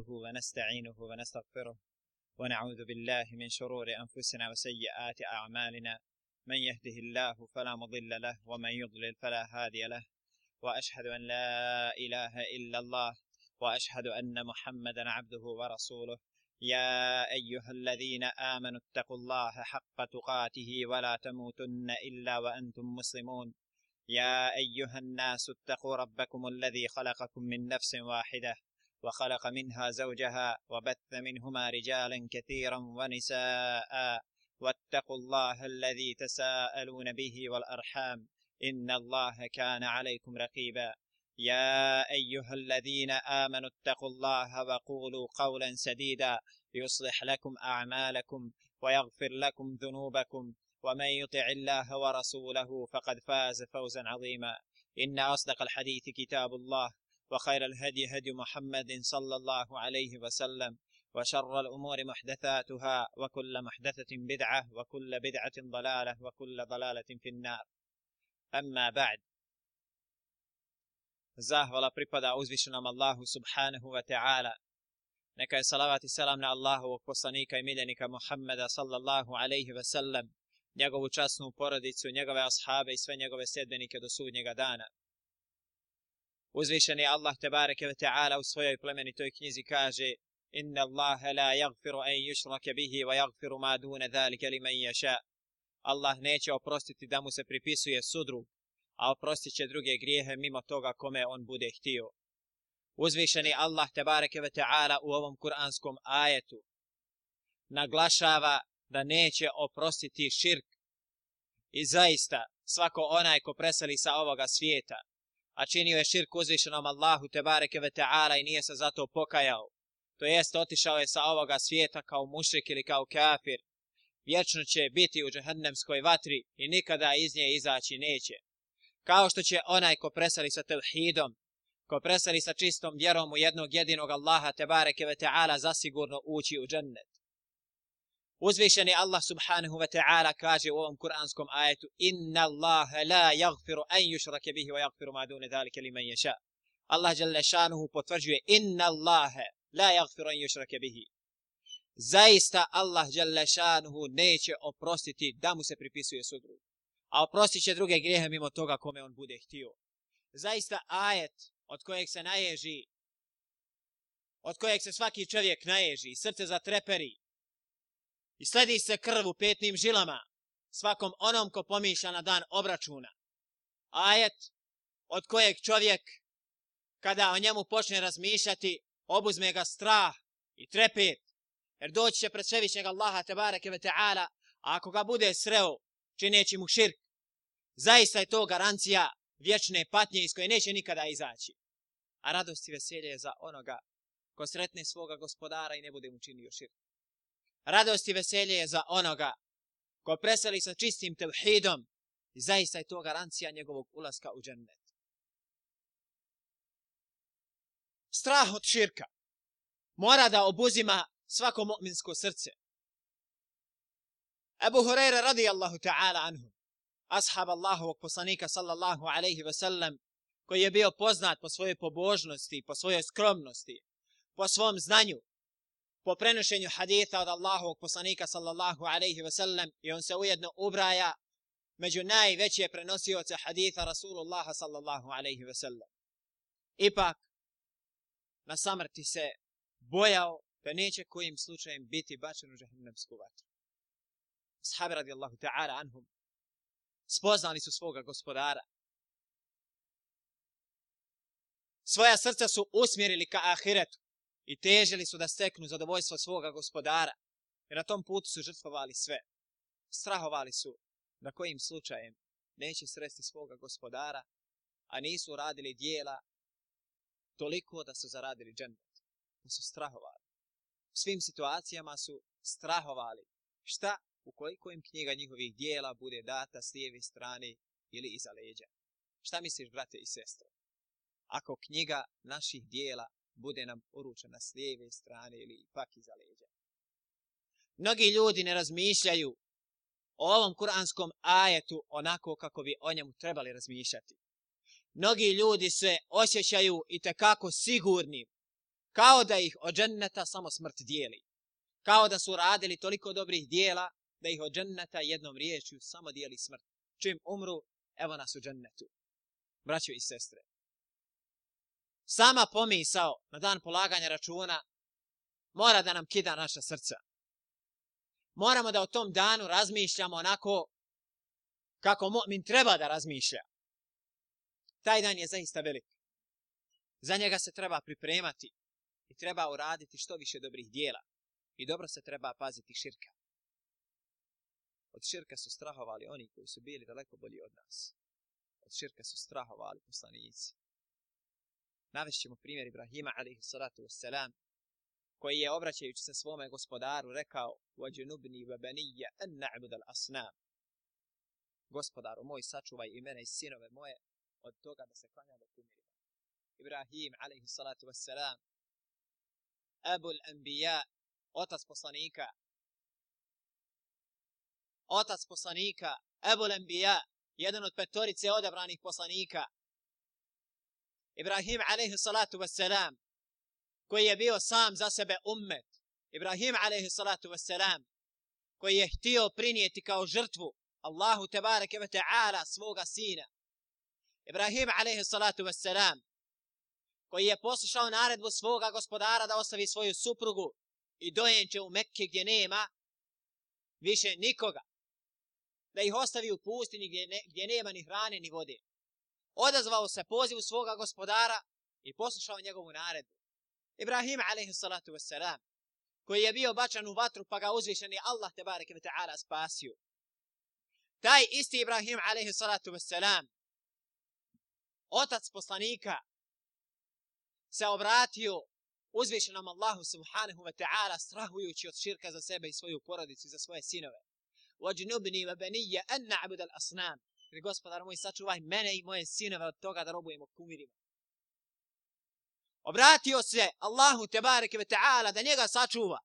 نحمده ونستعينه ونستغفره ونعوذ بالله من شرور أنفسنا وسيئات أعمالنا. من يهده الله فلا مضل له ومن يضلل فلا هادي له. وأشهد أن لا إله إلا الله. وأشهد أن محمدا عبده ورسوله. يا أيها الذين آمنوا اتقوا الله حق تقاته ولا تموتن إلا وأنتم مسلمون. يا أيها الناس اتقوا ربكم الذي خلقكم من نفس واحدة. وخلق منها زوجها وبث منهما رجالا كثيرا ونساء. واتقوا الله الذي تساءلون به والأرحام. إن الله كان عليكم رقيبا. يا أيها الذين آمنوا اتقوا الله وقولوا قولا سديدا. يصلح لكم أعمالكم ويغفر لكم ذنوبكم. ومن يطع الله ورسوله فقد فاز فوزا عظيما. إن أصدق الحديث كتاب الله. وخير الهدي هدي محمد صلى الله عليه وسلم وشر الأمور محدثاتها وكل محدثة بدعة وكل بدعة ضلالة وكل ضلالة في النار أما بعد zahvala pripada uzvišenom Allahu subhanahu wa ta'ala. Neka je salavat i selam na Allahovog poslanika i miljenika Muhammeda sallallahu alaihi wa sallam, njegovu časnu porodicu, njegove ashabe i sve njegove sedbenike do sudnjega dana. Uzvišeni Allah tebareke ve ta'ala u svojoj plemenitoj knjizi kaže Inna Allahe la jagfiru en yušrake bihi wa jagfiru ma dune dhalike li men jaša. Allah neće oprostiti da mu se pripisuje sudru, a oprostit će druge grijehe mimo toga kome on bude htio. Uzvišeni Allah tebareke ve ta'ala u ovom kuranskom ajetu naglašava da neće oprostiti širk. I zaista, svako onaj ko preseli sa ovoga svijeta, a činio je širk uzvišenom Allahu tebareke ve ta'ala i nije se zato pokajao, to jest otišao je sa ovoga svijeta kao mušrik ili kao kafir, vječno će biti u džahnemskoj vatri i nikada iz nje izaći neće. Kao što će onaj ko presali sa tevhidom, ko presali sa čistom vjerom u jednog jedinog Allaha tebareke ve ta'ala zasigurno ući u džennet. Uzvišeni Allah subhanahu wa ta'ala kaže u ovom kuranskom ajetu Inna Allahe la jagfiru an yushrake bihi wa jagfiru ma dune dhalike li man ješa. Allah jalla šanuhu potvrđuje Inna Allahe la jagfiru an yushrake bihi. Zaista Allah jalla šanuhu neće oprostiti da mu se pripisuje sudru a oprostit će druge grijehe mimo toga kome on bude htio. Zaista ajet od kojeg se naježi, od kojeg se svaki čovjek naježi, srce zatreperi i sledi se krv u petnim žilama svakom onom ko pomišlja na dan obračuna. Ajet od kojeg čovjek, kada o njemu počne razmišljati, obuzme ga strah i trepet, jer doći će pred svevišnjeg Allaha tebareke ve ta'ala, a ako ga bude sreo, čineći mu širk. Zaista je to garancija vječne patnje iz koje neće nikada izaći. A radost i veselje je za onoga ko sretne svoga gospodara i ne bude mu činio širk. Radost i veselje je za onoga ko preseli sa čistim tevhidom i zaista je to garancija njegovog ulaska u džennet. Strah od širka mora da obuzima svako mu'minsko srce. Ebu Hureyre radijallahu ta'ala anhu, ashab Allahovog poslanika sallallahu alaihi ve sellem, koji je bio poznat po svojoj pobožnosti, po svojoj skromnosti, po svom znanju, po prenošenju haditha od Allahovog poslanika sallallahu alaihi ve sellem i on se ujedno ubraja među najveće prenosioce haditha Rasulullaha sallallahu alaihi ve sellem. Ipak, na samrti se bojao da neće kojim slučajem biti bačen u žahnemsku vatru sahabi radijallahu ta'ala anhum, spoznali su svoga gospodara. Svoja srca su usmjerili ka ahiretu i težili su da steknu zadovoljstvo svoga gospodara. jer na tom putu su žrtvovali sve. Strahovali su da kojim slučajem neće sresti svoga gospodara, a nisu radili dijela toliko da su zaradili džennet. Da su strahovali. U svim situacijama su strahovali. Šta? ukoliko im knjiga njihovih dijela bude data s lijeve strane ili iza leđa. Šta misliš, brate i sestre? Ako knjiga naših dijela bude nam uručena s lijeve strane ili pak iza leđa. Mnogi ljudi ne razmišljaju o ovom kuranskom ajetu onako kako bi o njemu trebali razmišljati. Mnogi ljudi se osjećaju i tekako sigurni kao da ih od dženneta samo smrt dijeli. Kao da su radili toliko dobrih dijela, da ih od dženneta jednom riječju samo dijeli smrt. Čim umru, evo nas u džennetu. Braćo i sestre. Sama pomisao na dan polaganja računa mora da nam kida naša srca. Moramo da o tom danu razmišljamo onako kako mu'min treba da razmišlja. Taj dan je zaista velik. Za njega se treba pripremati i treba uraditi što više dobrih dijela. I dobro se treba paziti širka. Od širka su strahovali oni koji su bili daleko bolji od nas. Od širka su strahovali poslanici. Navešćemo primjer Ibrahima alaihi salatu wassalam koji je obraćajući se svome gospodaru rekao وَجُنُبْنِي وَبَنِيَّ أَنْ نَعْبُدَ الْأَصْنَامِ Gospodaru moj, sačuvaj i mene i sinove moje od toga da se klanjamo kumirima. Ibrahim, alaihi salatu wassalam, Abul Anbiya, otac poslanika, otac poslanika, Abul Anbiya, jedan od petorice odabranih poslanika, Ibrahim, alaihi salatu wassalam, koji je bio sam za sebe ummet, Ibrahim, alaihi salatu wassalam, koji je htio prinijeti kao žrtvu Allahu tebareke ve ta'ala svoga sina, Ibrahim alaihi salatu wassalam, koji je poslušao naredbu svoga gospodara da ostavi svoju suprugu i dojenče u Mekke gdje nema više nikoga. Da ih ostavi u pustini gdje, ne, gdje nema ni hrane ni vode. Odazvao se pozivu svoga gospodara i poslušao njegovu naredbu. Ibrahim alejhi salatu koji je bio bačan u vatru pa ga uzvišeni Allah te bareke ve ta'ala spasio. Taj isti Ibrahim alejhi salatu wassalam, otac poslanika, se obratio uzvišenom Allahu subhanahu wa ta'ala strahujući od širka za sebe i svoju porodicu i za svoje sinove. وَجْنُبْنِي وَبَنِيَّ baniyya an الْأَصْنَامِ asnam. Jer gospodar moj sačuvaj mene i moje sinove od toga da robujemo kumirima. Obratio se Allahu tebareke ve ta'ala da njega sačuva.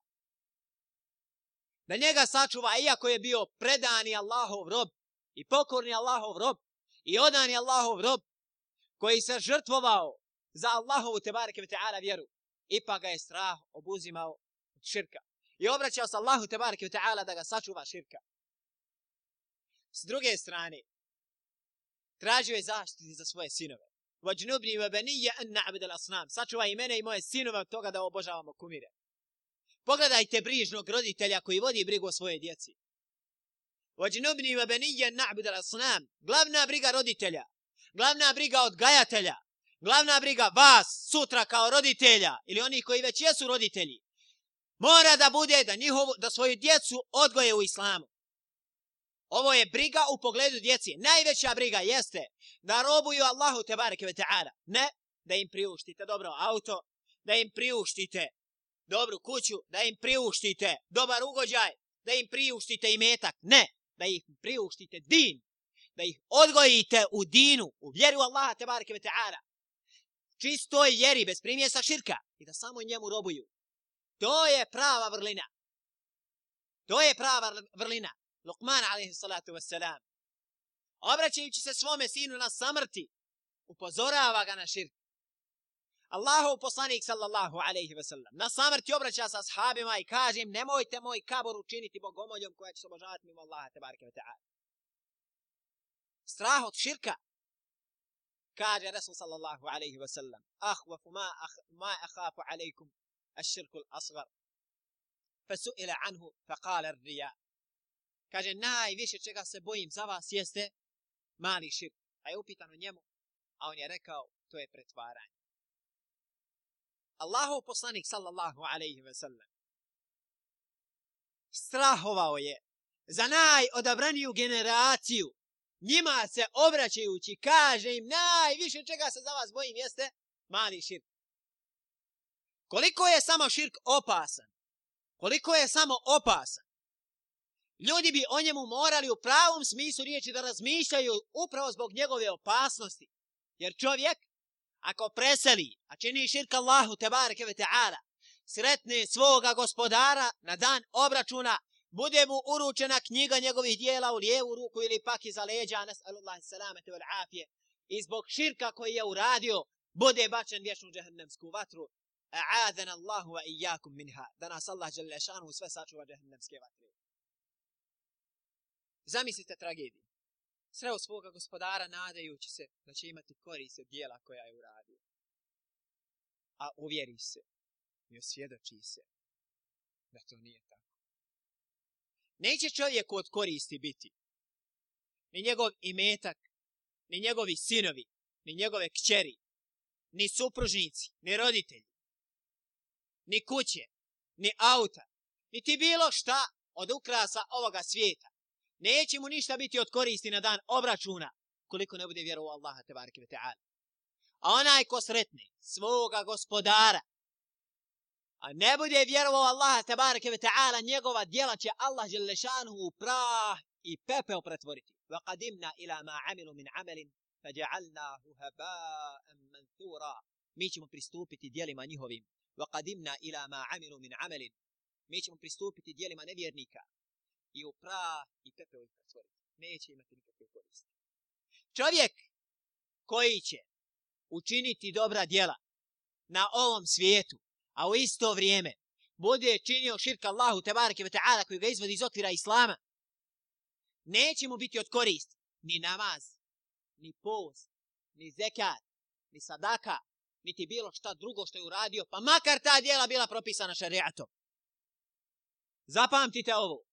Da njega sačuva iako je bio predani Allahov rob i pokorni Allahov rob i odani Allahov rob koji se žrtvovao za Allahovu tebareke ve ta'ala vjeru. Ipak ga je strah obuzimao od širka. I obraćao se Allahu tebareke ve ta'ala da ga sačuva širka. S druge strane, tražio je zaštiti za svoje sinove. Vajnubni wa baniyya an na'bud al-asnam. Sačuvaj mene i moje sinove od toga da obožavamo kumire. Pogledajte brižnog roditelja koji vodi brigu o svoje djeci. Vajnubni wa baniyya an na'bud al-asnam. Glavna briga roditelja. Glavna briga odgajatelja glavna briga vas sutra kao roditelja ili oni koji već jesu roditelji mora da bude da njihovu da svoju djecu odgoje u islamu. Ovo je briga u pogledu djeci. Najveća briga jeste da robuju Allahu te bareke ve taala. Ne da im priuštite dobro auto, da im priuštite dobru kuću, da im priuštite dobar ugođaj, da im priuštite i metak. Ne, da ih priuštite din, da ih odgojite u dinu, u vjeru Allaha te bareke ve taala čistoj vjeri, bez primjesa širka, i da samo njemu robuju. To je prava vrlina. To je prava vrlina. Lukman, alaihi salatu wassalam, obraćajući se svome sinu na samrti, upozorava ga na širk. Allahu poslanik sallallahu alaihi wa sallam na samrti obraća sa ashabima i kaže im nemojte moj kabor učiniti bogomoljom koja će se obožavati mimo Allaha tebareke wa ta'ala. Strah od širka kaže Rasul sallallahu alaihi wa sallam ahvafu ma, akh, ma akhafu alaikum aširku l'asgar fasu'ila anhu faqala rija kaže najviše čega se bojim za vas jeste mali širk a je upitano njemu a on je rekao to je pretvaranje Allahov poslanik sallallahu alaihi ve sellem, strahovao je za najodabraniju generaciju njima se obraćajući kaže im najviše čega se za vas bojim jeste mali širk. Koliko je samo širk opasan? Koliko je samo opasan? Ljudi bi o njemu morali u pravom smislu riječi da razmišljaju upravo zbog njegove opasnosti. Jer čovjek, ako preseli, a čini širka Allahu tebareke ve ta'ala, sretne svoga gospodara na dan obračuna, bude mu uručena knjiga njegovih dijela u lijevu ruku ili pak iza leđa, nas'alullahi salamete vel afije, i zbog širka koji je uradio, bude bačen vječnu džahnemsku vatru, a'adana Allahu wa iyyakum minha. Da nas Allah dželle šanu sve sačuva džahnemske vatre zamislite tragediju. Sreo svoga gospodara nadajući se da će imati korist od dijela koja je uradio. A uvjeri se i osvjedoči se da to nije tako. Neće čovjek od koristi biti ni njegov imetak ni njegovi sinovi ni njegove kćeri ni supružnici ni roditelji ni kuće, ni auta, niti bilo šta od ukrasa ovoga svijeta Neće mu ništa biti od koristi na dan obračuna, koliko ne bude vjerovao Allaha te bareke ve taala. A onaj ko sretne svoga gospodara, a ne bude vjerovao Allaha te bareke ve taala, njegova djela će Allah dželle šanehu prah i pepeo pretvoriti. Wa qadimna ila ma amilu min amalin faj'alnahu haba'an manthura. Mi ćemo pristupiti djelima njihovim وقدمنا إلى ما عملوا من عمل mi ćemo pristupiti dijelima nevjernika i u prah i pepeo ih pretvoriti. Neće imati nikakve koristi. Čovjek koji će učiniti dobra djela na ovom svijetu, a u isto vrijeme bude činio širka Allahu tebareke ve ta'ala koji ga izvodi iz okvira Islama, neće mu biti od korist ni namaz, ni post, ni zekat, ni sadaka, niti bilo šta drugo što je uradio, pa makar ta djela bila propisana šariatom. Zapamtite ovo.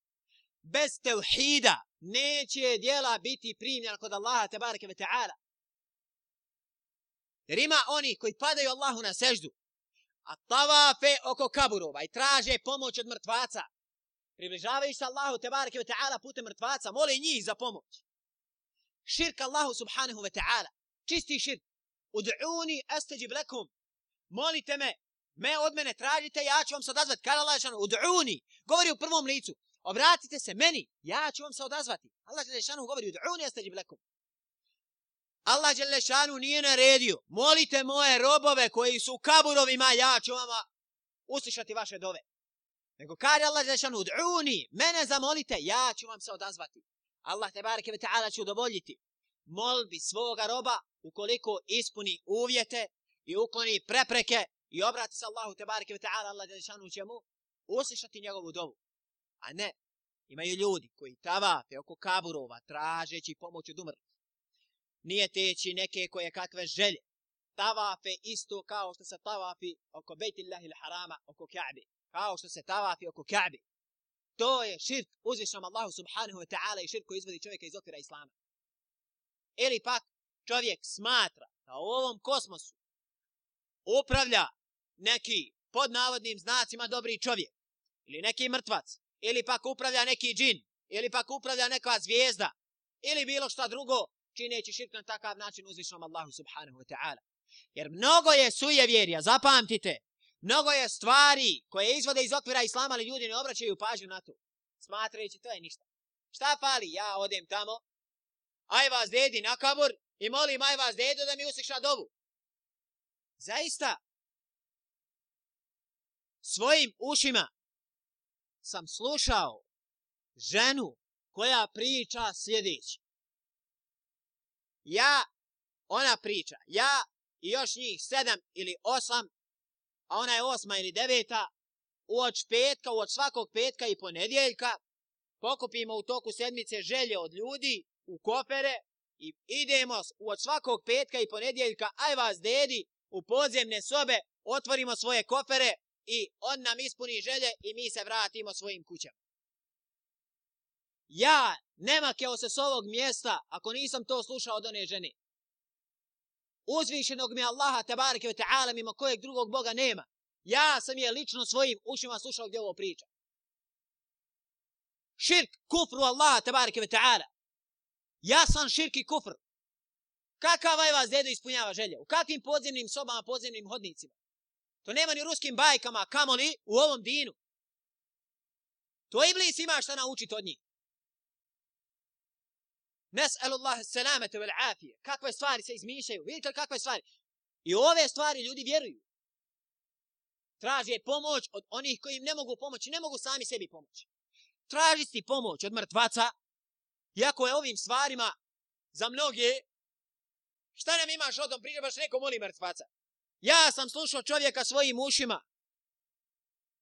Bez tevhida neće dijela biti primljena kod Allaha tebareke ve ta'ala. Jer ima oni koji padaju Allahu na seždu, a tavafe oko kaburova i traže pomoć od mrtvaca. Približavaju se Allahu tebareke ve ta'ala putem mrtvaca, mole njih za pomoć. Širk Allahu subhanahu ve ta'ala. Čisti širk. Ud'uni astajib lakum. Molite me, me od mene tražite, ja ću vam se odazvati. Kada Allah šanu, ud'uni, govori u prvom licu. Obratite se meni, ja ću vam se odazvati. Allah Đelešanu govori, ud'uni astajib lakum. Allah Đelešanu nije naredio, molite moje robove koji su u kaburovima, ja ću vam uslišati vaše dove. Nego kaže Allah Đelešanu, ud'uni, mene zamolite, ja ću vam se odazvati. Allah te bareke ve ta'ala će udovoljiti molbi svoga roba ukoliko ispuni uvjete i ukloni prepreke i obrati se Allahu te bareke ve taala Allah Đelešanu će mu uslišati njegovu dovu. A ne, imaju ljudi koji tavafe oko kaburova tražeći pomoć od umrlih. Nije teći neke koje kakve želje. Tavafe isto kao što se tavafi oko Bejtillahi harama oko Ka'bi. Kao što se tavafi oko Ka'bi. To je širk uzvišnom Allahu subhanahu wa ta'ala i širk koji izvodi čovjeka iz okvira Islama. Ili pak čovjek smatra da u ovom kosmosu upravlja neki pod navodnim znacima dobri čovjek ili neki mrtvac ili pak upravlja neki džin ili pak upravlja neka zvijezda ili bilo šta drugo čineći širk na takav način uzvišnom Allahu subhanahu wa ta'ala. Jer mnogo je sujevjerja, zapamtite, mnogo je stvari koje izvode iz okvira islama, ali ljudi ne obraćaju pažnju na to. Smatrajući, to je ništa. Šta fali? Ja odem tamo, aj vas dedi na kabur i molim aj vas dedo da mi usliša dovu. Zaista, svojim ušima sam slušao ženu koja priča sljedeći. Ja, ona priča, ja i još njih sedam ili osam, a ona je osma ili deveta, uoč petka, uoč svakog petka i ponedjeljka, pokupimo u toku sedmice želje od ljudi u kopere i idemo uoč svakog petka i ponedjeljka, aj vas dedi, u podzemne sobe, otvorimo svoje kofere i on nam ispuni želje i mi se vratimo svojim kućama. Ja nema keo se s ovog mjesta ako nisam to slušao od one žene. Uzvišenog mi Allaha tabareke ve ta'ala mimo kojeg drugog Boga nema. Ja sam je lično svojim ušima slušao gdje ovo priča. Širk kufru Allaha tabareke ve ta'ala jasan širki kufr. Kakav je vas dedo ispunjava želje? U kakvim podzemnim sobama, podzemnim hodnicima? To nema ni ruskim bajkama, kamoli u ovom dinu. To iblis ima šta naučiti od njih. Nes'alu Allah salamete vel afije. Kakve stvari se izmišljaju? Vidite li kakve stvari? I ove stvari ljudi vjeruju. Traže pomoć od onih koji im ne mogu pomoći. Ne mogu sami sebi pomoći. Traži si pomoć od mrtvaca, Iako je ovim stvarima za mnoge, šta nam imaš odom, prigrebaš neko moli mrtvaca. Ja sam slušao čovjeka svojim ušima.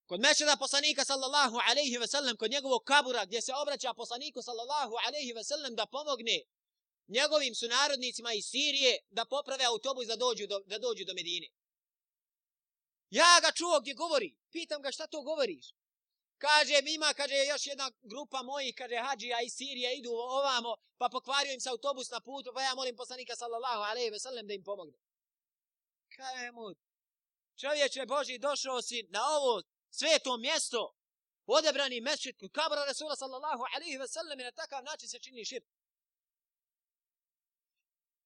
Kod mešeda poslanika sallallahu alaihi ve sellem, kod njegovog kabura gdje se obraća poslaniku sallallahu alaihi ve sellem da pomogne njegovim sunarodnicima iz Sirije da poprave autobus da dođu do, da dođu do Medine. Ja ga čuo gdje govori. Pitam ga šta to govoriš? Kaže, ima, kaže, još jedna grupa mojih, kaže, hađija iz Sirije idu ovamo, pa pokvario im se autobus na putu, pa ja molim poslanika sallallahu alaihi ve sellem da im pomogne. Kaže mu, čovječe Boži, došao si na ovo sveto mjesto, odebrani mesčit kod kabra Resula sallallahu alaihi ve sellem i na takav način se čini šir.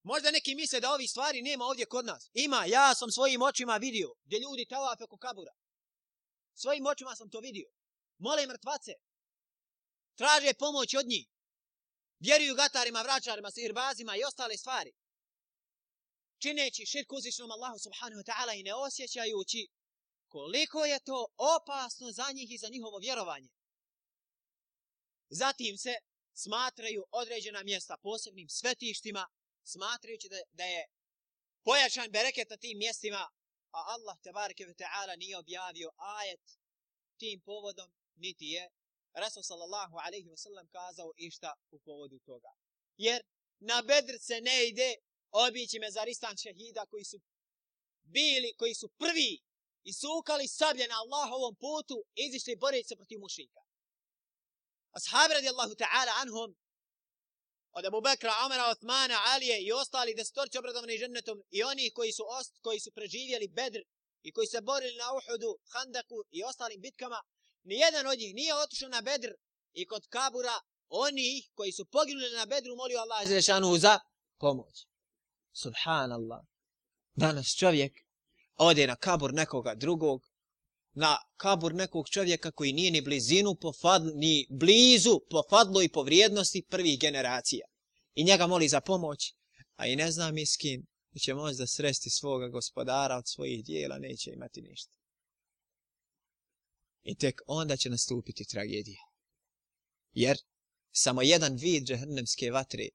Možda neki misle da ovi stvari nema ovdje kod nas. Ima, ja sam svojim očima vidio gdje ljudi tavafe kod kabura. Svojim očima sam to vidio. Mole mrtvace. Traže pomoć od njih. Vjeruju gatarima, vraćarima, sirbazima i ostale stvari. Čineći širk uzvišnom Allahu subhanahu wa ta'ala i ne osjećajući koliko je to opasno za njih i za njihovo vjerovanje. Zatim se smatraju određena mjesta posebnim svetištima, smatrajući da, da je pojačan bereket na tim mjestima, a Allah tebareke ve ta'ala nije objavio ajet tim povodom, niti je Rasul sallallahu alaihi wa sallam kazao išta u povodu toga. Jer na bedr se ne ide obići mezaristan šehida koji su bili, koji su prvi i sukali sablje na Allahovom putu i izišli boriti se protiv mušika. Ashab radijallahu ta'ala anhum od Abu Bekra, Omara, Othmana, Alije i ostali desetorci obradovani žennetom i oni koji su, ost, koji su preživjeli Bedr i koji se borili na Uhudu, Handaku i ostalim bitkama, nijedan od njih nije otišao na Bedr i kod Kabura oni koji su poginuli na Bedru molio Allah za pomoć. Subhanallah. Danas čovjek ode na kabur nekoga drugog, na kabur nekog čovjeka koji nije ni blizinu po fadlu, ni blizu po fadlu i po vrijednosti prvih generacija. I njega moli za pomoć, a i ne zna mi s kim će možda sresti svoga gospodara od svojih dijela, neće imati ništa. I tek onda će nastupiti tragedija. Jer samo jedan vid džehrnemske vatre,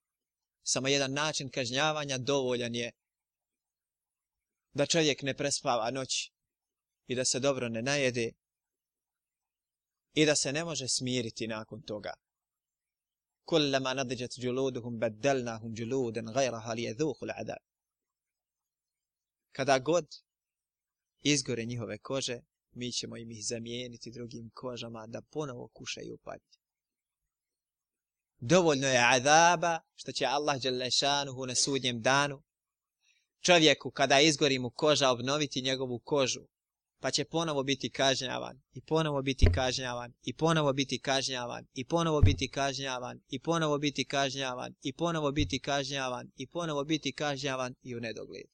samo jedan način kažnjavanja dovoljan je da čovjek ne prespava noć i da se dobro ne najede i da se ne može smiriti nakon toga. Kullama nadijat džuluduhum baddalnahum džuluden gajraha li jedhuhu l'adab. Kada god izgore njihove kože, mi ćemo im ih zamijeniti drugim kožama da ponovo kušaju patnje. Dovoljno je azaba što će Allah Đalešanuhu na sudnjem danu čovjeku kada izgori mu koža obnoviti njegovu kožu, pa će ponovo biti kažnjavan, i ponovo biti kažnjavan, i ponovo biti kažnjavan, i ponovo biti kažnjavan, i ponovo biti kažnjavan, i ponovo biti kažnjavan, i ponovo biti kažnjavan i u nedogled.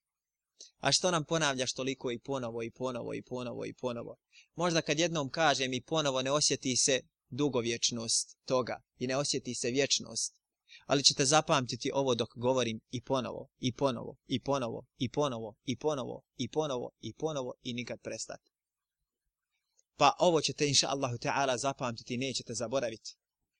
A što nam ponavljaš toliko i ponovo, i ponovo, i ponovo, i ponovo? Možda kad jednom kažem i ponovo ne osjeti se dugovječnost toga i ne osjeti se vječnost, ali ćete zapamtiti ovo dok govorim i ponovo, i ponovo, i ponovo, i ponovo, i ponovo, i ponovo, i ponovo, i nikad prestati. Pa ovo ćete, inša Allahu Teala, zapamtiti i nećete zaboraviti.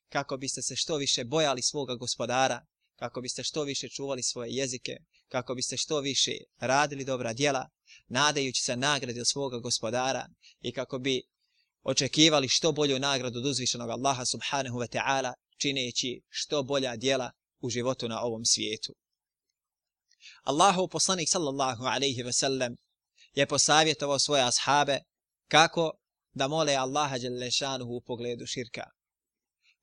Kako biste se što više bojali svoga gospodara, kako biste što više čuvali svoje jezike, kako biste što više radili dobra djela, nadajući se nagradi od svoga gospodara i kako bi očekivali što bolju nagradu od uzvišenog Allaha subhanahu wa ta'ala čineći što bolja djela u životu na ovom svijetu. Allahu poslanik sallallahu alaihi ve sellem je posavjetovao svoje ashabe kako da mole Allaha djelešanuhu u pogledu širka.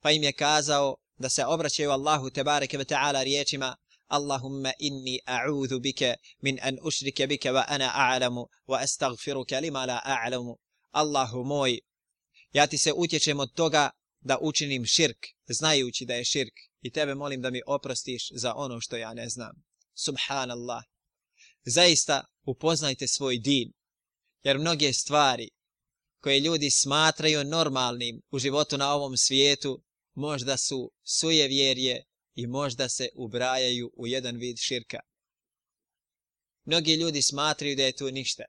Pa im je kazao da se obraćaju Allahu tebareke ve ta'ala riječima Allahumma inni a'udhu bike min an ushrike bike wa ana a'lamu wa astaghfiruka lima la a'lamu. Allahu moj, ja ti se utječem od toga da učinim širk, znajući da je širk, i tebe molim da mi oprostiš za ono što ja ne znam. Subhanallah. Zaista upoznajte svoj din, jer mnoge stvari koje ljudi smatraju normalnim u životu na ovom svijetu, možda su sujevjerje i možda se ubrajaju u jedan vid širka. Mnogi ljudi smatraju da je to ništa.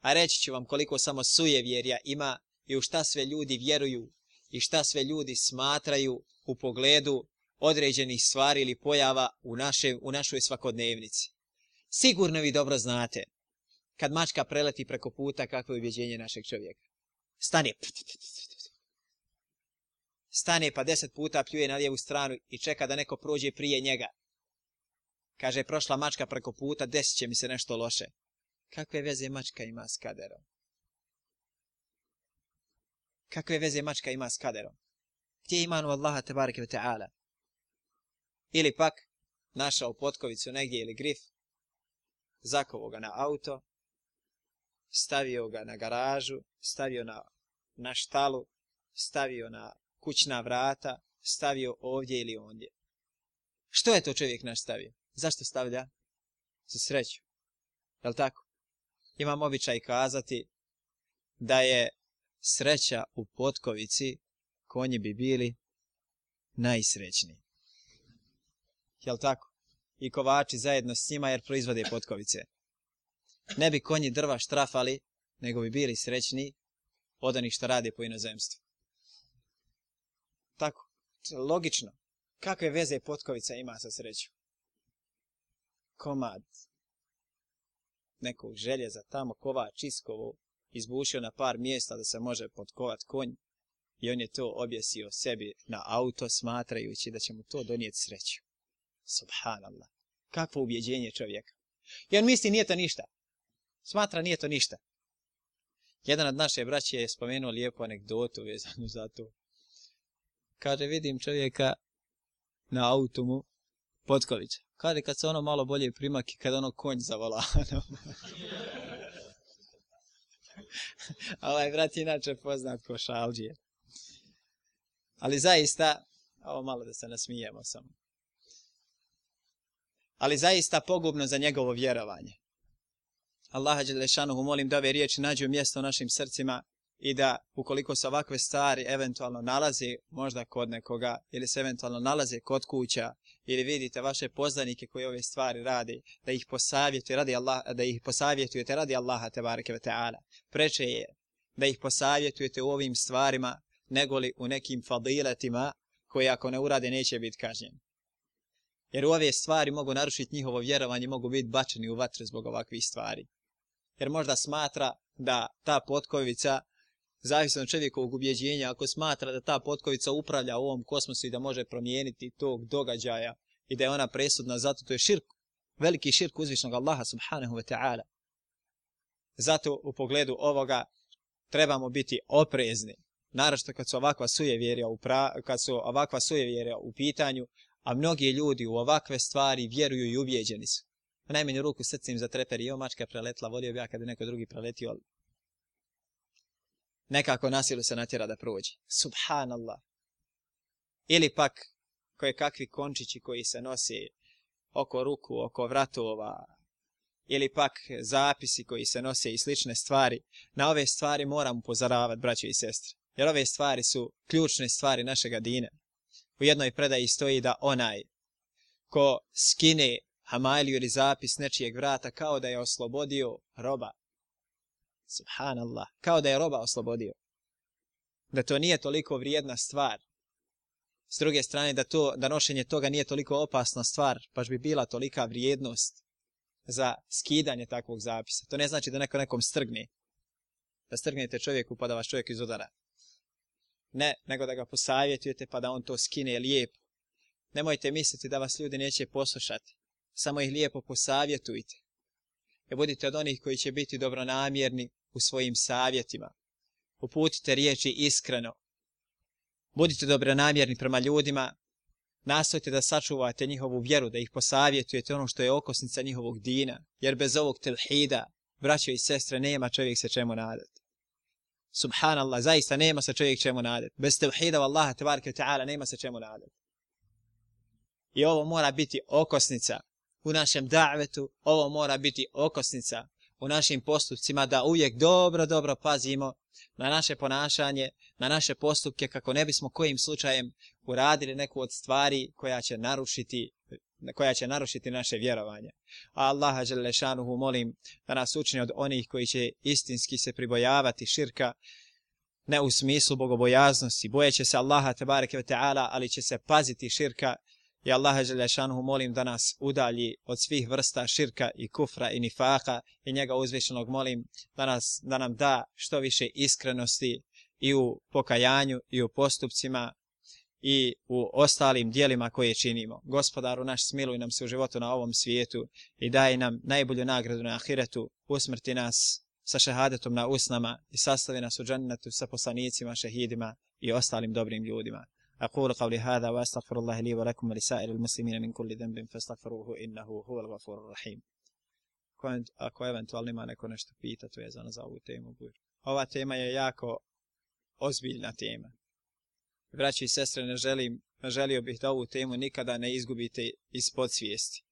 A reći ću vam koliko samo sujevjerja ima i u šta sve ljudi vjeruju i šta sve ljudi smatraju u pogledu određenih stvari ili pojava u, naše, u našoj svakodnevnici. Sigurno vi dobro znate Kad mačka preleti preko puta, kakvo je ubjeđenje našeg čovjeka? Stane. Stane pa deset puta pljuje na lijevu stranu i čeka da neko prođe prije njega. Kaže, prošla mačka preko puta, desit će mi se nešto loše. Kakve veze mačka ima s kaderom? Kakve veze mačka ima s kaderom? Gdje je imanu Allaha tabareke ve ta'ala? Ili pak, našao potkovicu negdje ili grif, zakovo ga na auto, stavio ga na garažu, stavio na, na štalu, stavio na kućna vrata, stavio ovdje ili ondje. Što je to čovjek naš stavio? Zašto stavlja? Za sreću. Je li tako? Imam običaj kazati da je sreća u potkovici, konji bi bili najsrećniji. Jel tako? I kovači zajedno s njima jer proizvode potkovice. Ne bi konji drva štrafali, nego bi bili srećni od onih što rade po inozemstvu. Tako, logično. Kakve veze potkovica ima sa srećom? Komad nekog željeza tamo kovač iskovo izbušio na par mjesta da se može potkovat konj i on je to objesio sebi na auto smatrajući da će mu to donijeti sreću. Subhanallah. Kakvo ubjeđenje čovjeka. I on misli nije to ništa. Smatra nije to ništa. Jedan od naše braće je spomenuo lijepu anegdotu vezanu za to. Kaže, vidim čovjeka na automu Potkovića. Kaže, kad se ono malo bolje primaki, kad ono konj za volanom. ovaj brat inače poznat ko šalđije. Ali zaista, ovo malo da se nasmijemo samo. Ali zaista pogubno za njegovo vjerovanje. Allaha Đelešanuhu molim da ove riječi nađu mjesto u našim srcima i da ukoliko se ovakve stvari eventualno nalazi možda kod nekoga ili se eventualno nalaze kod kuća ili vidite vaše poznanike koji ove stvari radi, da ih posavjetujete radi Allah, da ih posavjetujete radi Allaha te bareke ve taala. Preče je da ih posavjetujete u ovim stvarima negoli u nekim fadilatima koji ako ne urade neće biti kažnjeni. Jer u ove stvari mogu narušiti njihovo vjerovanje, mogu biti bačeni u vatre zbog ovakvih stvari. Jer možda smatra da ta potkovica zavisno od čovjekovog ubjeđenja, ako smatra da ta potkovica upravlja u ovom kosmosu i da može promijeniti tog događaja i da je ona presudna, zato to je širk, veliki širk uzvišnog Allaha subhanahu wa ta'ala. Zato u pogledu ovoga trebamo biti oprezni, naravno kad su ovakva sujevjerja u, pra, kad su ovakva sujevjerja u pitanju, a mnogi ljudi u ovakve stvari vjeruju i ubjeđeni su. U najmanju ruku srcem za treper i mačka preletla, volio bi ja kada neko drugi preletio, nekako nasilu se natjera da prođe. Subhanallah. Ili pak koje kakvi končići koji se nosi oko ruku, oko vratova, ili pak zapisi koji se nose i slične stvari. Na ove stvari moram upozoravati, braće i sestre. Jer ove stvari su ključne stvari našega dine. U jednoj predaji stoji da onaj ko skine hamaliju ili zapis nečijeg vrata kao da je oslobodio roba, Subhanallah. Kao da je roba oslobodio. Da to nije toliko vrijedna stvar. S druge strane, da, to, da nošenje toga nije toliko opasna stvar, paš bi bila tolika vrijednost za skidanje takvog zapisa. To ne znači da neko nekom strgne. Da strgnete čovjeku pa da vas čovjek izudara. Ne, nego da ga posavjetujete pa da on to skine lijepo. Nemojte misliti da vas ljudi neće poslušati. Samo ih lijepo posavjetujte E budite od onih koji će biti dobronamjerni u svojim savjetima. Uputite riječi iskreno. Budite dobronamjerni prema ljudima. Nastojte da sačuvate njihovu vjeru, da ih posavjetujete ono što je okosnica njihovog dina. Jer bez ovog telhida, braćo i sestre, nema čovjek se čemu nadati. Subhanallah, zaista nema se čovjek čemu nadati. Bez tevhida Allaha tebareke ta'ala nema se čemu nadati. I ovo mora biti okosnica u našem davetu, ovo mora biti okosnica u našim postupcima da uvijek dobro, dobro pazimo na naše ponašanje, na naše postupke kako ne bismo kojim slučajem uradili neku od stvari koja će narušiti koja će narušiti naše vjerovanje. A Allaha Đelešanuhu molim da nas učini od onih koji će istinski se pribojavati širka, ne u smislu bogobojaznosti, bojeće se Allaha tebareke ve ta'ala, ali će se paziti širka I Allaha Želešanuhu molim da nas udalji od svih vrsta širka i kufra i nifaka i njega uzvišenog molim da, nas, da nam da što više iskrenosti i u pokajanju i u postupcima i u ostalim dijelima koje činimo. Gospodaru naš smiluj nam se u životu na ovom svijetu i daj nam najbolju nagradu na ahiretu, usmrti nas sa šehadetom na usnama i sastavi nas u džennetu sa poslanicima, šehidima i ostalim dobrim ljudima. أقول قولي هذا وأستغفر الله لي ولكم ولسائر المسلمين من كل ذنب فاستغفروه إنه هو الغفور الرحيم ako eventualno ima neko nešto pitati vezano za ovu temu. Ova tema je jako ozbiljna tema. Braći i sestre, ne želim, ne želio bih da ovu temu nikada ne izgubite iz podsvijesti.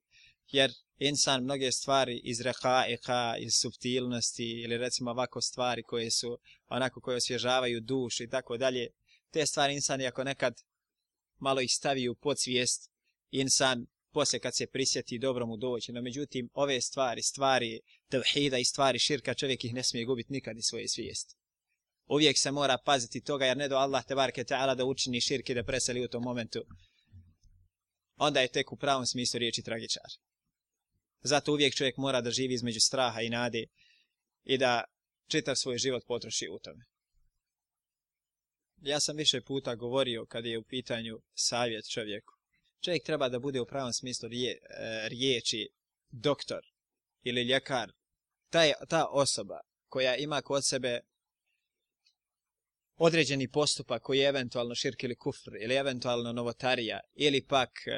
Jer insan mnoge stvari iz rehaika, iz subtilnosti ili recimo ovako stvari koje su onako koje osvježavaju dušu i tako dalje, te stvari insan ako nekad malo ih stavi u podsvijest, insan poslije kad se prisjeti dobro mu doći, no međutim ove stvari, stvari tevhida i stvari širka, čovjek ih ne smije gubiti nikad iz svoje svijesti. Uvijek se mora paziti toga, jer ne do Allah te barke ta'ala da učini širki da preseli u tom momentu. Onda je tek u pravom smislu riječi tragičar. Zato uvijek čovjek mora da živi između straha i nade i da čitav svoj život potroši u tome ja sam više puta govorio kad je u pitanju savjet čovjeku. Čovjek treba da bude u pravom smislu rije, e, riječi doktor ili ljekar. Ta, ta osoba koja ima kod sebe određeni postupak koji je eventualno širk ili kufr ili eventualno novotarija ili pak e,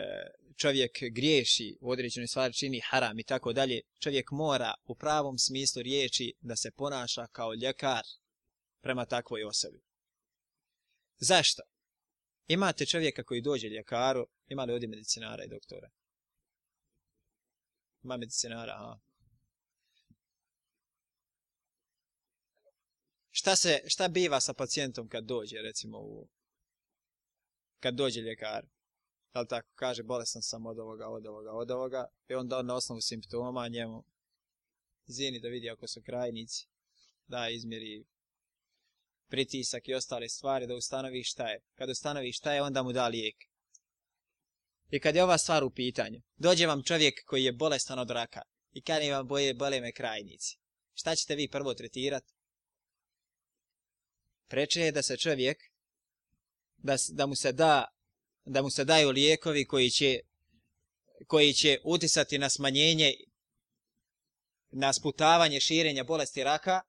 čovjek griješi u određenoj stvari čini haram i tako dalje, čovjek mora u pravom smislu riječi da se ponaša kao ljekar prema takvoj osobi. Zašto? Imate čovjeka koji dođe ljekaru, ima li ovdje medicinara i doktora? Ima medicinara, aha. Šta, se, šta biva sa pacijentom kad dođe, recimo, u, kad dođe ljekar? Da li tako kaže, bolestan sam od ovoga, od ovoga, od ovoga, i onda on na osnovu simptoma njemu zini da vidi ako su krajnici, da izmjeri pritisak i ostale stvari da ustanovi šta je. Kad ustanovi šta je, onda mu da lijek. I kad je ova stvar u pitanju, dođe vam čovjek koji je bolestan od raka i kad je vam boje, bole me krajnici. Šta ćete vi prvo tretirati? Preče je da se čovjek, da, da, mu se da, da mu se daju lijekovi koji će, koji će utisati na smanjenje, na sputavanje širenja bolesti raka,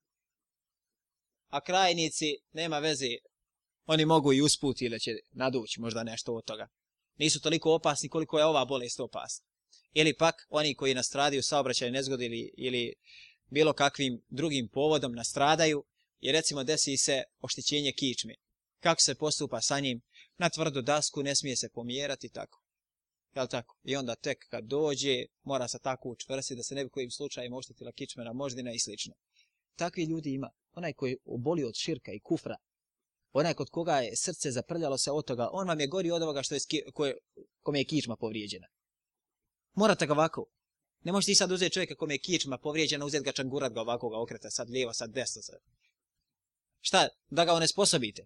a krajnici nema veze, oni mogu i usputi ili će nadući možda nešto od toga. Nisu toliko opasni koliko je ova bolest opasna. Ili pak oni koji nastradaju saobraćaj nezgodi ili, ili bilo kakvim drugim povodom nastradaju i recimo desi se oštećenje kičme. Kako se postupa sa njim? Na tvrdu dasku ne smije se pomjerati tako. Jel tako? I onda tek kad dođe, mora se tako učvrsti da se ne bi kojim slučajem oštetila kičmena moždina i slično. Takvi ljudi ima onaj koji oboli od širka i kufra, onaj kod koga je srce zaprljalo se od toga, on vam je gori od ovoga što je koje, kome je kičma povrijeđena. Morate ga ovako. Ne možete i sad uzeti čovjeka kome je kičma povrijeđena, uzeti ga čangurat ga ovako ga okreta, sad lijevo, sad desno. Sad. Šta? Da ga onesposobite.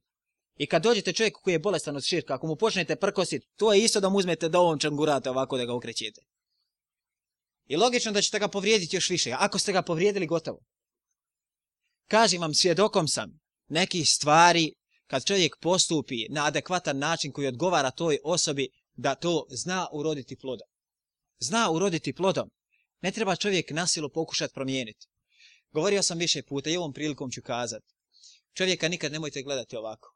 I kad dođete čovjeku koji je bolestan od širka, ako mu počnete prkositi, to je isto da mu uzmete da ovom čangurate ovako da ga okrećete. I logično da ćete ga povrijediti još više. Ako ste ga povrijedili, gotovo. Kažem vam, svjedokom sam nekih stvari kad čovjek postupi na adekvatan način koji odgovara toj osobi da to zna uroditi plodom. Zna uroditi plodom. Ne treba čovjek nasilu pokušati promijeniti. Govorio sam više puta i ovom prilikom ću kazati. Čovjeka nikad nemojte gledati ovako.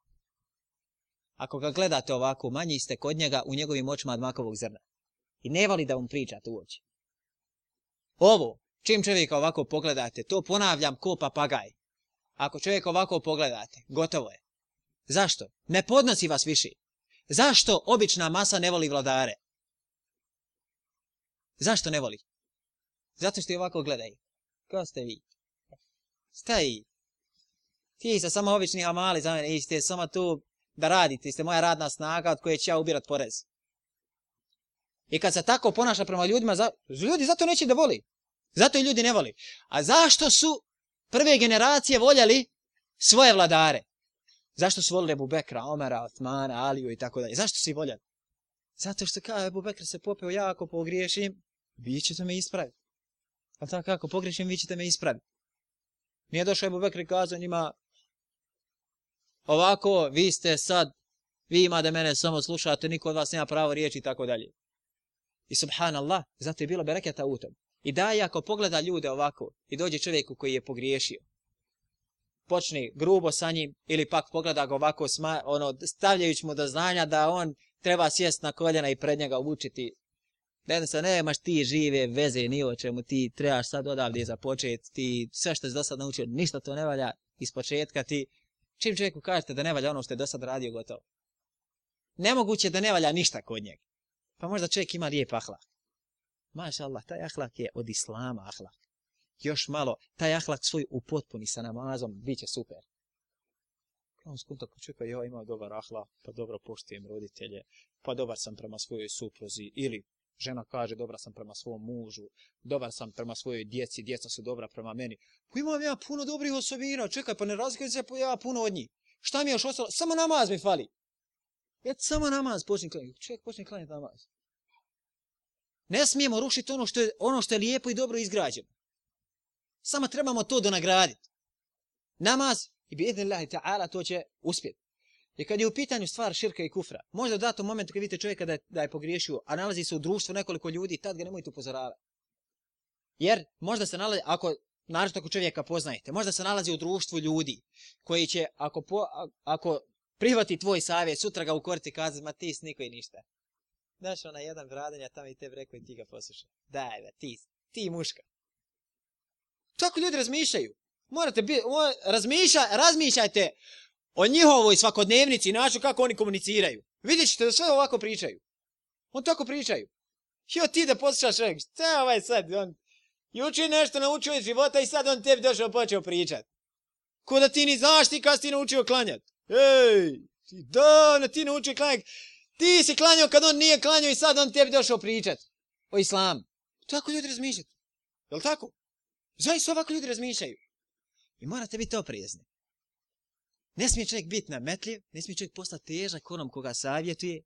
Ako ga gledate ovako, manji ste kod njega u njegovim očima od makovog zrna. I ne vali da vam pričate uoči. Ovo, čim čovjeka ovako pogledate, to ponavljam ko papagaj. Ako čovjek ovako pogledate, gotovo je. Zašto? Ne podnosi vas više. Zašto obična masa ne voli vladare? Zašto ne voli? Zato što je ovako gledaju. Ko ste vi? Staj. Ti ste samo obični amali za mene, ste samo tu da radite, ste moja radna snaga od koje ću ja ubirat porez. I kad se tako ponaša prema ljudima, za... ljudi zato neće da voli. Zato i ljudi ne voli. A zašto su prve generacije voljeli svoje vladare. Zašto su volili Ebu Bekra, Omara, Osmana, Aliju i tako dalje? Zašto su ih voljeli? Zato što kao Ebu Bekr se popeo, ja ako pogriješim, vi ćete me ispraviti. A tako kako pogriješim, vi ćete me ispraviti. Nije došao Ebu Bekr i kazao njima, ovako, vi ste sad, vi ima da mene samo slušate, niko od vas nema pravo riječi i tako dalje. I subhanallah, zato je bilo bereketa u tom. I da je ako pogleda ljude ovako i dođe čovjeku koji je pogriješio, počne grubo sa njim ili pak pogleda ga ovako sma, ono, stavljajući mu do znanja da on treba sjest na koljena i pred njega učiti. Da jednostavno nemaš ti žive veze ni o čemu ti trebaš sad odavde započeti, ti sve što si do sad naučio, ništa to ne valja iz početka ti. Čim čovjeku kažete da ne valja ono što je do sad radio gotovo. Nemoguće da ne valja ništa kod njega. Pa možda čovjek ima lijep ahlak. Maša Allah, taj ahlak je od islama ahlak. Još malo, taj ahlak svoj upotpuni sa namazom, bit će super. On skunta ko čovjeka, ja imam dobar ahlak, pa dobro poštujem roditelje, pa dobar sam prema svojoj supruzi, ili žena kaže dobra sam prema svom mužu, dobar sam prema svojoj djeci, djeca su dobra prema meni. Pa imam ja puno dobrih osobina, čekaj, pa ne razlikujem se pa ja puno od njih. Šta mi je još ostalo? Samo namaz mi fali. Ja samo namaz počnem klanjati. Čovjek počne klanjati namaz. Ne smijemo rušiti ono što je, ono što je lijepo i dobro izgrađeno. Samo trebamo to da nagraditi. Namaz, i bi idnillahi ta'ala, to će uspjeti. I kad je u pitanju stvar širka i kufra, možda u datom momentu kad vidite čovjeka da je, da je pogriješio, a nalazi se u društvu nekoliko ljudi, tad ga nemojte upozoravati. Jer možda se nalazi, ako, naravno ako čovjeka poznajete, možda se nalazi u društvu ljudi koji će, ako, po, ako prihvati tvoj savjet, sutra ga ukoriti i kazati, ma ti niko i ništa. Znaš, ona jedan bradenja tamo i te rekao i ti ga poslušaj. Daj, da, ti, ti muška. Tako ljudi razmišljaju. Morate biti, razmišlja, razmišljajte o njihovoj svakodnevnici i načinu kako oni komuniciraju. Vidjet ćete da sve ovako pričaju. On tako pričaju. Jo, ti da poslušaš rekao, šta je ovaj sad? On juče nešto naučio iz života i sad on tebi došao počeo pričat. Ko da ti ni znaš ti kad si ti naučio klanjat. Ej, ti da, ne ti naučio klanjat. Ti si klanjao kad on nije klanjao i sad on tebi došao pričat o islamu. Tako ljudi razmišljaju. Je tako? Zaista ovako ljudi razmišljaju. I morate biti oprijezni. Ne smije čovjek biti nametljiv, ne smije čovjek postati težak onom koga savjetuje,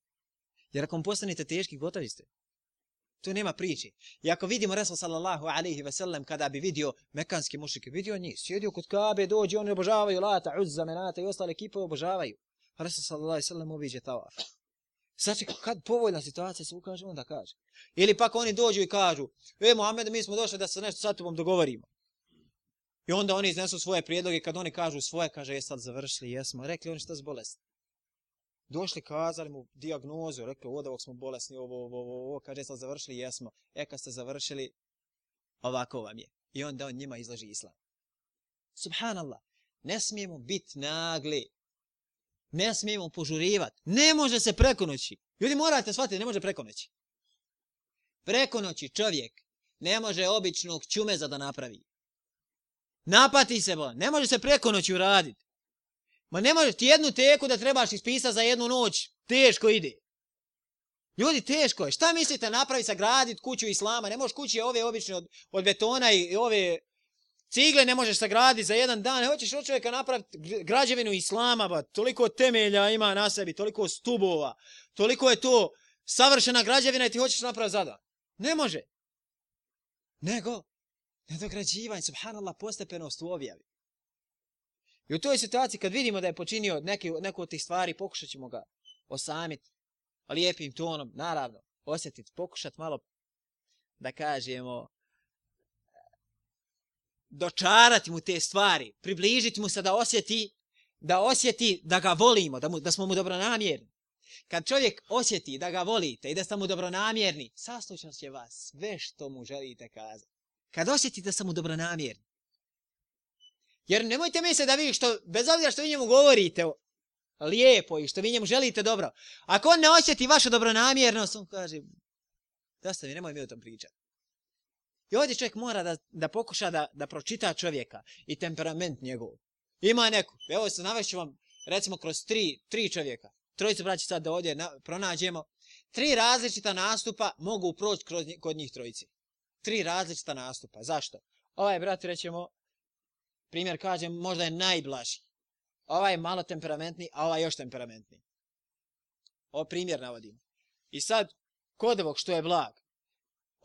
jer ako postanete teški, gotovi ste. To nema priče. I ako vidimo Resul sallallahu alaihi ve sellem kada bi vidio mekanski mušike, vidio njih, sjedio kod Kabe, dođe, oni obožavaju lata, uzza, menata i ostale ekipe obožavaju. Resul sallallahu alaihi ve sellem obiđe tavaf. Znači, kad povoljna situacija se ukaže, onda kaže. Ili pak oni dođu i kažu, e, Mohamed, mi smo došli da se nešto sa tobom dogovorimo. I onda oni iznesu svoje prijedloge, kad oni kažu svoje, kaže, je sad završili, jesmo. Rekli oni šta je bolesti. Došli, kazali mu diagnozu, rekli, od ovog smo bolesni, ovo, ovo, ovo, ovo, kaže, e, sad završili, jesmo. E, kad ste završili, ovako vam je. I onda on njima izlaži islam. Subhanallah, ne smijemo biti nagli. Ne smijemo požurivati. Ne može se preko noći. Ljudi morate shvatiti, ne može preko noći. Preko noći čovjek ne može običnog čumeza da napravi. Napati se, bo. ne može se preko noći uraditi. Ma ne može ti jednu teku da trebaš ispisati za jednu noć. Teško ide. Ljudi, teško je. Šta mislite napravi sa gradit kuću islama? Ne možeš kući ove obične od, od betona i ove cigle ne možeš sagraditi za jedan dan. Ne hoćeš od čovjeka napraviti građevinu islama, ba. toliko temelja ima na sebi, toliko stubova, toliko je to savršena građevina i ti hoćeš napraviti zada. Ne može. Nego, Nedograđivanje, subhanallah, postepenost u objavi. I u toj situaciji kad vidimo da je počinio neki, neku od tih stvari, pokušat ćemo ga osamiti lijepim tonom, naravno, osjetiti, pokušat malo da kažemo dočarati mu te stvari, približiti mu se da osjeti da osjeti da ga volimo, da, mu, da smo mu dobronamjerni. Kad čovjek osjeti da ga volite i da ste mu dobronamjerni, saslušat će vas sve što mu želite kazati kad osjetite da sam mu dobronamjerni. Jer nemojte misliti da vi što, bez obzira što vi njemu govorite lijepo i što vi njemu želite dobro, ako on ne osjeti vašu dobronamjernost, on kaže, da ste mi, nemoj mi o tom pričati. I ovdje čovjek mora da, da pokuša da, da pročita čovjeka i temperament njegov. Ima neku, evo se navešću vam, recimo kroz tri, tri čovjeka, trojicu braći sad da ovdje na, pronađemo, tri različita nastupa mogu proći kroz, kod njih trojici tri različita nastupa. Zašto? Ovaj brat, rećemo, primjer kažem, možda je najblaži. Ovaj je malo temperamentni, a ovaj još temperamentni. O primjer navodim. I sad, kod ovog što je blag,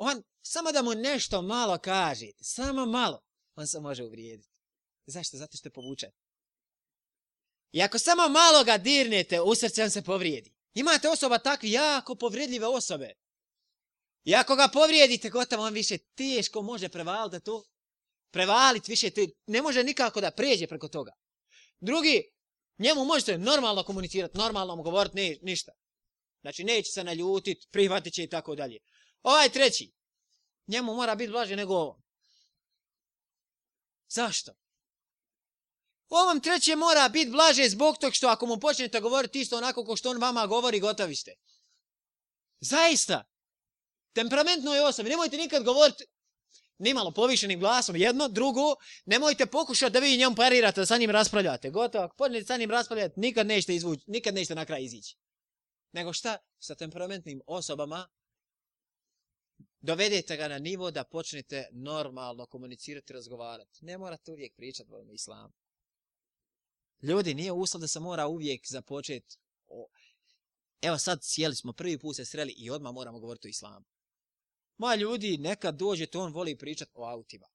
on, samo da mu nešto malo kažete, samo malo, on se može uvrijediti. Zašto? Zato što je povučen. I ako samo malo ga dirnete, u srce on se povrijedi. Imate osoba takvi jako povrijedljive osobe. I ako ga povrijedite, gotovo on više teško može prevaliti to. Prevaliti više, te, ne može nikako da pređe preko toga. Drugi, njemu možete normalno komunicirati, normalno mu govoriti, ne, ništa. Znači, neće se naljutit, prihvatit će i tako dalje. Ovaj treći, njemu mora biti blaže nego ovom. Zašto? Ovom treće mora biti blaže zbog tog što ako mu počnete govoriti isto onako ko što on vama govori, gotovi ste. Zaista. Temperamentno je osobi. Nemojte nikad govoriti nimalo povišenim glasom. Jedno, drugo, nemojte pokušati da vi njemu parirate, da sa njim raspravljate. Gotovo, ako počnete sa njim raspravljati, nikad nećete izvući, nikad nećete na kraj izići. Nego šta? Sa temperamentnim osobama dovedete ga na nivo da počnete normalno komunicirati, razgovarati. Ne morate uvijek pričati o islamu. Ljudi, nije uslov da se mora uvijek započeti. O... Evo sad sjeli smo, prvi put se sreli i odmah moramo govoriti o islamu. Ma ljudi, nekad dođe to on voli pričati o autima.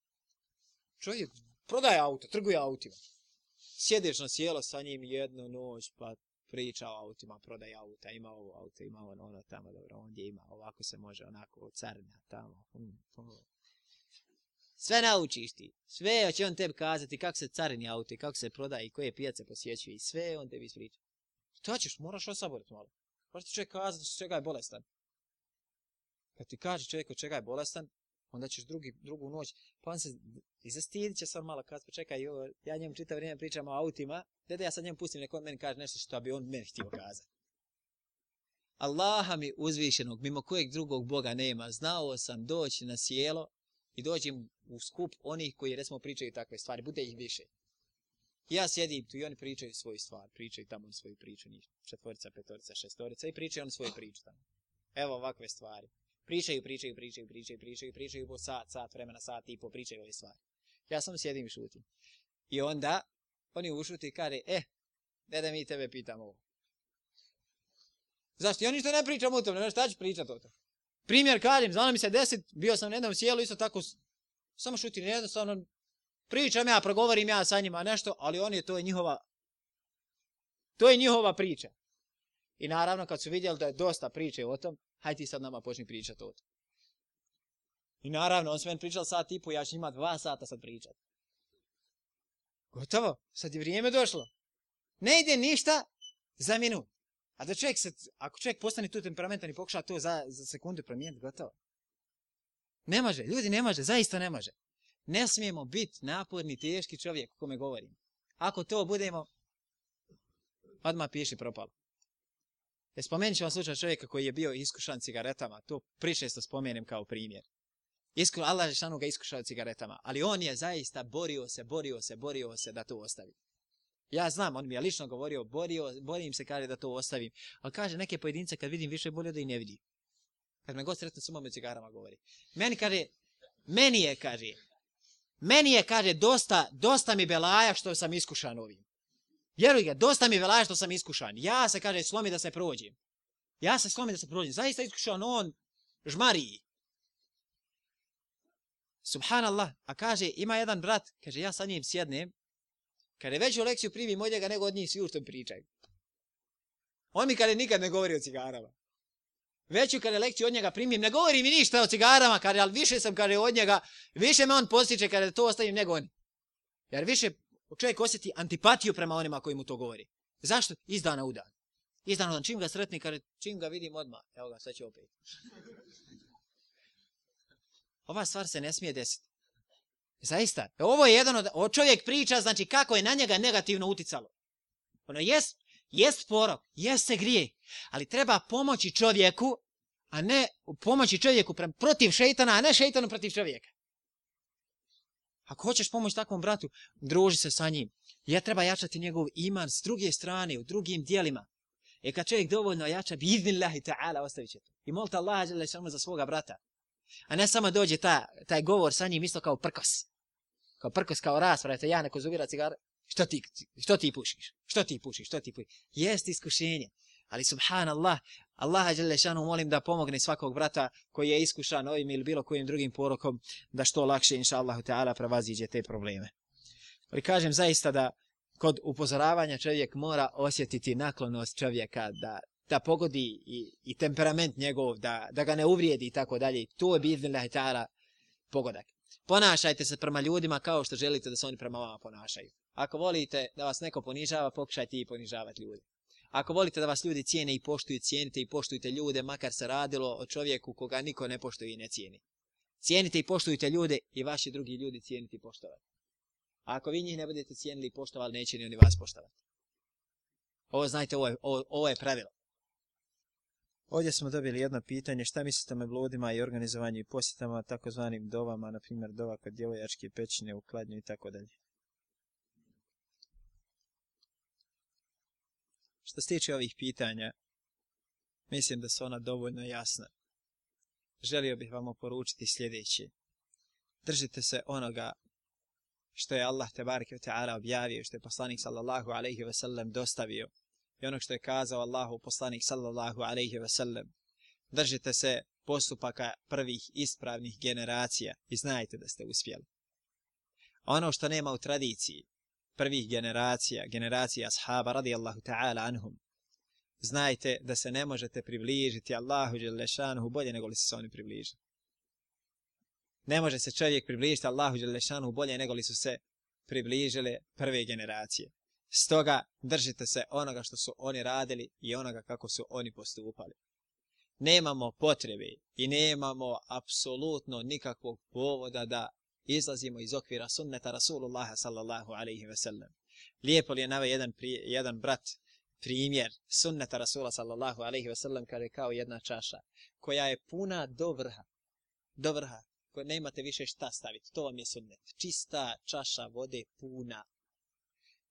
Čovjek prodaje auto, trguje autima. Sjedeš na sjelo sa njim jednu noć, pa priča o autima, prodaj auta, ima ovo auto, ima ono, ono tamo, dobro, ondje ima, ovako se može, onako, carnja, tamo. Hmm, Sve naučiš ti. Sve će on tebi kazati kako se carini auto i kako se prodaje i koje pijace posjećuje i sve on tebi ispriča. Šta ćeš? Moraš osaboriti malo. Moraš ti čovjek kazati čega je bolestan. Kad ti kaže čovjek od čega je bolestan, onda ćeš drugi, drugu noć, pa on se i zastidit će sam malo kad pa čekaj, jo, ja njemu čita vrijeme pričam o autima, dede ja sad njemu pustim neko meni kaže nešto što bi on meni htio kazati. Allaha mi uzvišenog, mimo kojeg drugog Boga nema, znao sam doći na sjelo i dođem u skup onih koji recimo pričaju takve stvari, bude ih više. Ja sjedim tu i oni pričaju svoju stvar, pričaju tamo svoju priču, ništa. četvorica, petorica, šestorica i pričaju on svoju priču tamo. Evo ovakve stvari. Pričaju, pričaju, pričaju, pričaju, pričaju, pričaju po sat, sat vremena, sat i po pričaju ove stvari. Ja samo sjedim i šutim. I onda oni ušuti i kare, eh, ne da mi tebe pitamo ovo. Zašto? Ja ništa ne pričam o tome, ne šta ću pričati o tome. Primjer kažem, znala mi se deset, bio sam na jednom sjelu, isto tako, samo šutim, jednostavno, pričam ja, progovorim ja sa njima nešto, ali oni, to je njihova, to je njihova priča. I naravno, kad su vidjeli da je dosta priče o tom, hajde ti sad nama počni pričati o. I naravno, on se meni pričal sat i po, ja ću njima dva sata sad pričat. Gotovo, sad je vrijeme došlo. Ne ide ništa za minut. A da čovjek se, ako čovjek postane tu temperamentan i pokuša to za, za sekundu promijeniti, gotovo. Ne može, ljudi ne može, zaista ne može. Ne smijemo biti naporni, teški čovjek o kome govorim. Ako to budemo, odmah piši propalo. E, spomenut ću vam slučaj čovjeka koji je bio iskušan cigaretama. To pričesto spomenem kao primjer. Isku, Allah Žešanu ga iskušao cigaretama. Ali on je zaista borio se, borio se, borio se da to ostavi. Ja znam, on mi je lično govorio, borio, borim se, kaže da to ostavim. Ali kaže, neke pojedince kad vidim više bolje da i ne vidi. Kad me god sretno sumom cigarama govori. Meni kaže, meni je, kaže, meni je, kaže, dosta, dosta mi belaja što sam iskušan ovim. Vjeruj ga, dosta mi belaja što sam iskušan. Ja se, kaže, slomi da se prođem. Ja se slomi da se prođem. Zaista iskušan on žmariji. Subhanallah. A kaže, ima jedan brat, kaže, ja sa njim sjednem, Kad je veću lekciju primim od njega nego od njih svi u što pričaju. On mi kada nikad ne govori o cigarama. Veću kada lekciju od njega primim, ne govori mi ništa o cigarama, kada, ali više sam kada od njega, više me on postiče kada to ostavim nego on. Jer više čovjek osjeti antipatiju prema onima koji mu to govori. Zašto? Iz dana u dan. Iz dana u dan. Čim ga sretni, kada čim ga vidim odmah. Evo ga, sad će opet. Ova stvar se ne smije desiti. Zaista. Ovo je jedan od... O čovjek priča, znači kako je na njega negativno uticalo. Ono, jest, jest porok, jest se grije, ali treba pomoći čovjeku, a ne pomoći čovjeku protiv šeitana, a ne šeitanu protiv čovjeka. Ako hoćeš pomoći takvom bratu, druži se sa njim. Ja treba jačati njegov iman s druge strane, u drugim dijelima. E kad čovjek dovoljno jača, bi idnillahi ta'ala ostavit će to. I molite Allah za svoga brata. A ne samo dođe ta, taj govor sa njim isto kao prkos. Kao prkos, kao rasprava, ja neko zubira cigare. Što ti, što ti pušiš? Što ti pušiš? Što ti pušiš? Jest iskušenje. Ali subhanallah, Allaha Đelešanu molim da pomogne svakog brata koji je iskušan ovim ili bilo kojim drugim porokom da što lakše, inša Allahu Teala, prevaziđe te probleme. Ali kažem zaista da kod upozoravanja čovjek mora osjetiti naklonost čovjeka da da pogodi i, i temperament njegov, da, da ga ne uvrijedi i tako dalje. To je bidnillahi ta'ala pogodak. Ponašajte se prema ljudima kao što želite da se oni prema vama ponašaju. Ako volite da vas neko ponižava, pokušajte i ponižavati ljude. Ako volite da vas ljudi cijene i poštuju, cijenite i poštujte ljude, makar se radilo o čovjeku koga niko ne poštuje i ne cijeni. Cijenite i poštujte ljude i vaši drugi ljudi cijeniti i poštovati. A ako vi njih ne budete cijenili i poštovali, neće ni oni vas poštovati. Ovo znajte, ovo je, ovo, ovo je pravilo. Ovdje smo dobili jedno pitanje, šta mislite o bludima i organizovanju i posjetama takozvanim dovama, na primjer dova kod djevojačke pećine u kladnju i tako dalje. Što se tiče ovih pitanja, mislim da su ona dovoljno jasna. Želio bih vam oporučiti sljedeće. Držite se onoga što je Allah te ve taala objavio, što je poslanik sallallahu alejhi ve sellem dostavio i onog što je kazao Allahu poslanik sallallahu alejhi ve sellem. Držite se postupaka prvih ispravnih generacija i znajte da ste uspjeli. Ono što nema u tradiciji prvih generacija, generacija ashaba radijallahu ta'ala anhum, znajte da se ne možete približiti Allahu Đelešanuhu bolje nego li se oni približili. Ne može se čovjek približiti Allahu Đelešanuhu bolje nego li su se približile prve generacije. Stoga držite se onoga što su oni radili i onoga kako su oni postupali. Nemamo potrebe i nemamo apsolutno nikakvog povoda da izlazimo iz okvira sunneta Rasulullaha sallallahu alaihi ve sellem. Lijepo li je nave jedan, pri, jedan brat primjer sunneta Rasula sallallahu alaihi ve sellem kaže kao jedna čaša koja je puna do vrha. Do vrha. Koja nemate više šta staviti. To vam je sunnet. Čista čaša vode puna.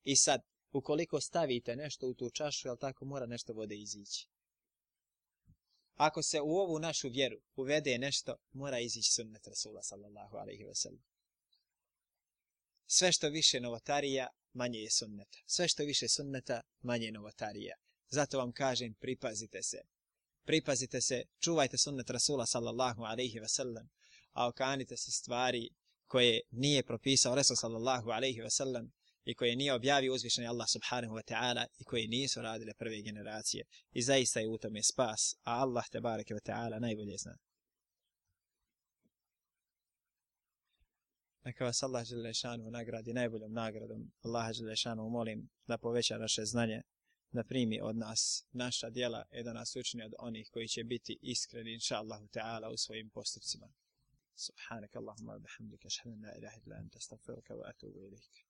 I sad, ukoliko stavite nešto u tu čašu, jel tako mora nešto vode izići. Ako se u ovu našu vjeru uvede nešto, mora izići sunnet Rasula sallallahu alaihi wa sallam. Sve što više novotarija, manje je sunneta. Sve što više sunneta, manje je novotarija. Zato vam kažem, pripazite se. Pripazite se, čuvajte sunnet Rasula sallallahu alaihi wa sallam, a okanite se stvari koje nije propisao Rasul sallallahu alaihi wa sallam, i koje nije objavio uzvišeni Allah subhanahu wa ta'ala i koje nisu radile prve generacije. I zaista je u tome spas, a Allah te bareke wa ta'ala najbolje zna. Neka vas Allah Želešanu nagradi najboljom nagradom. Allah Želešanu molim da poveća naše znanje, da primi od nas naša dijela i da nas učini od onih koji će biti iskreni, inša Allahu Teala, u svojim postupcima. Subhanak Allahumma bihamdika, šhanu la ilaha illa anta, astaghfiruka wa atubu ilik.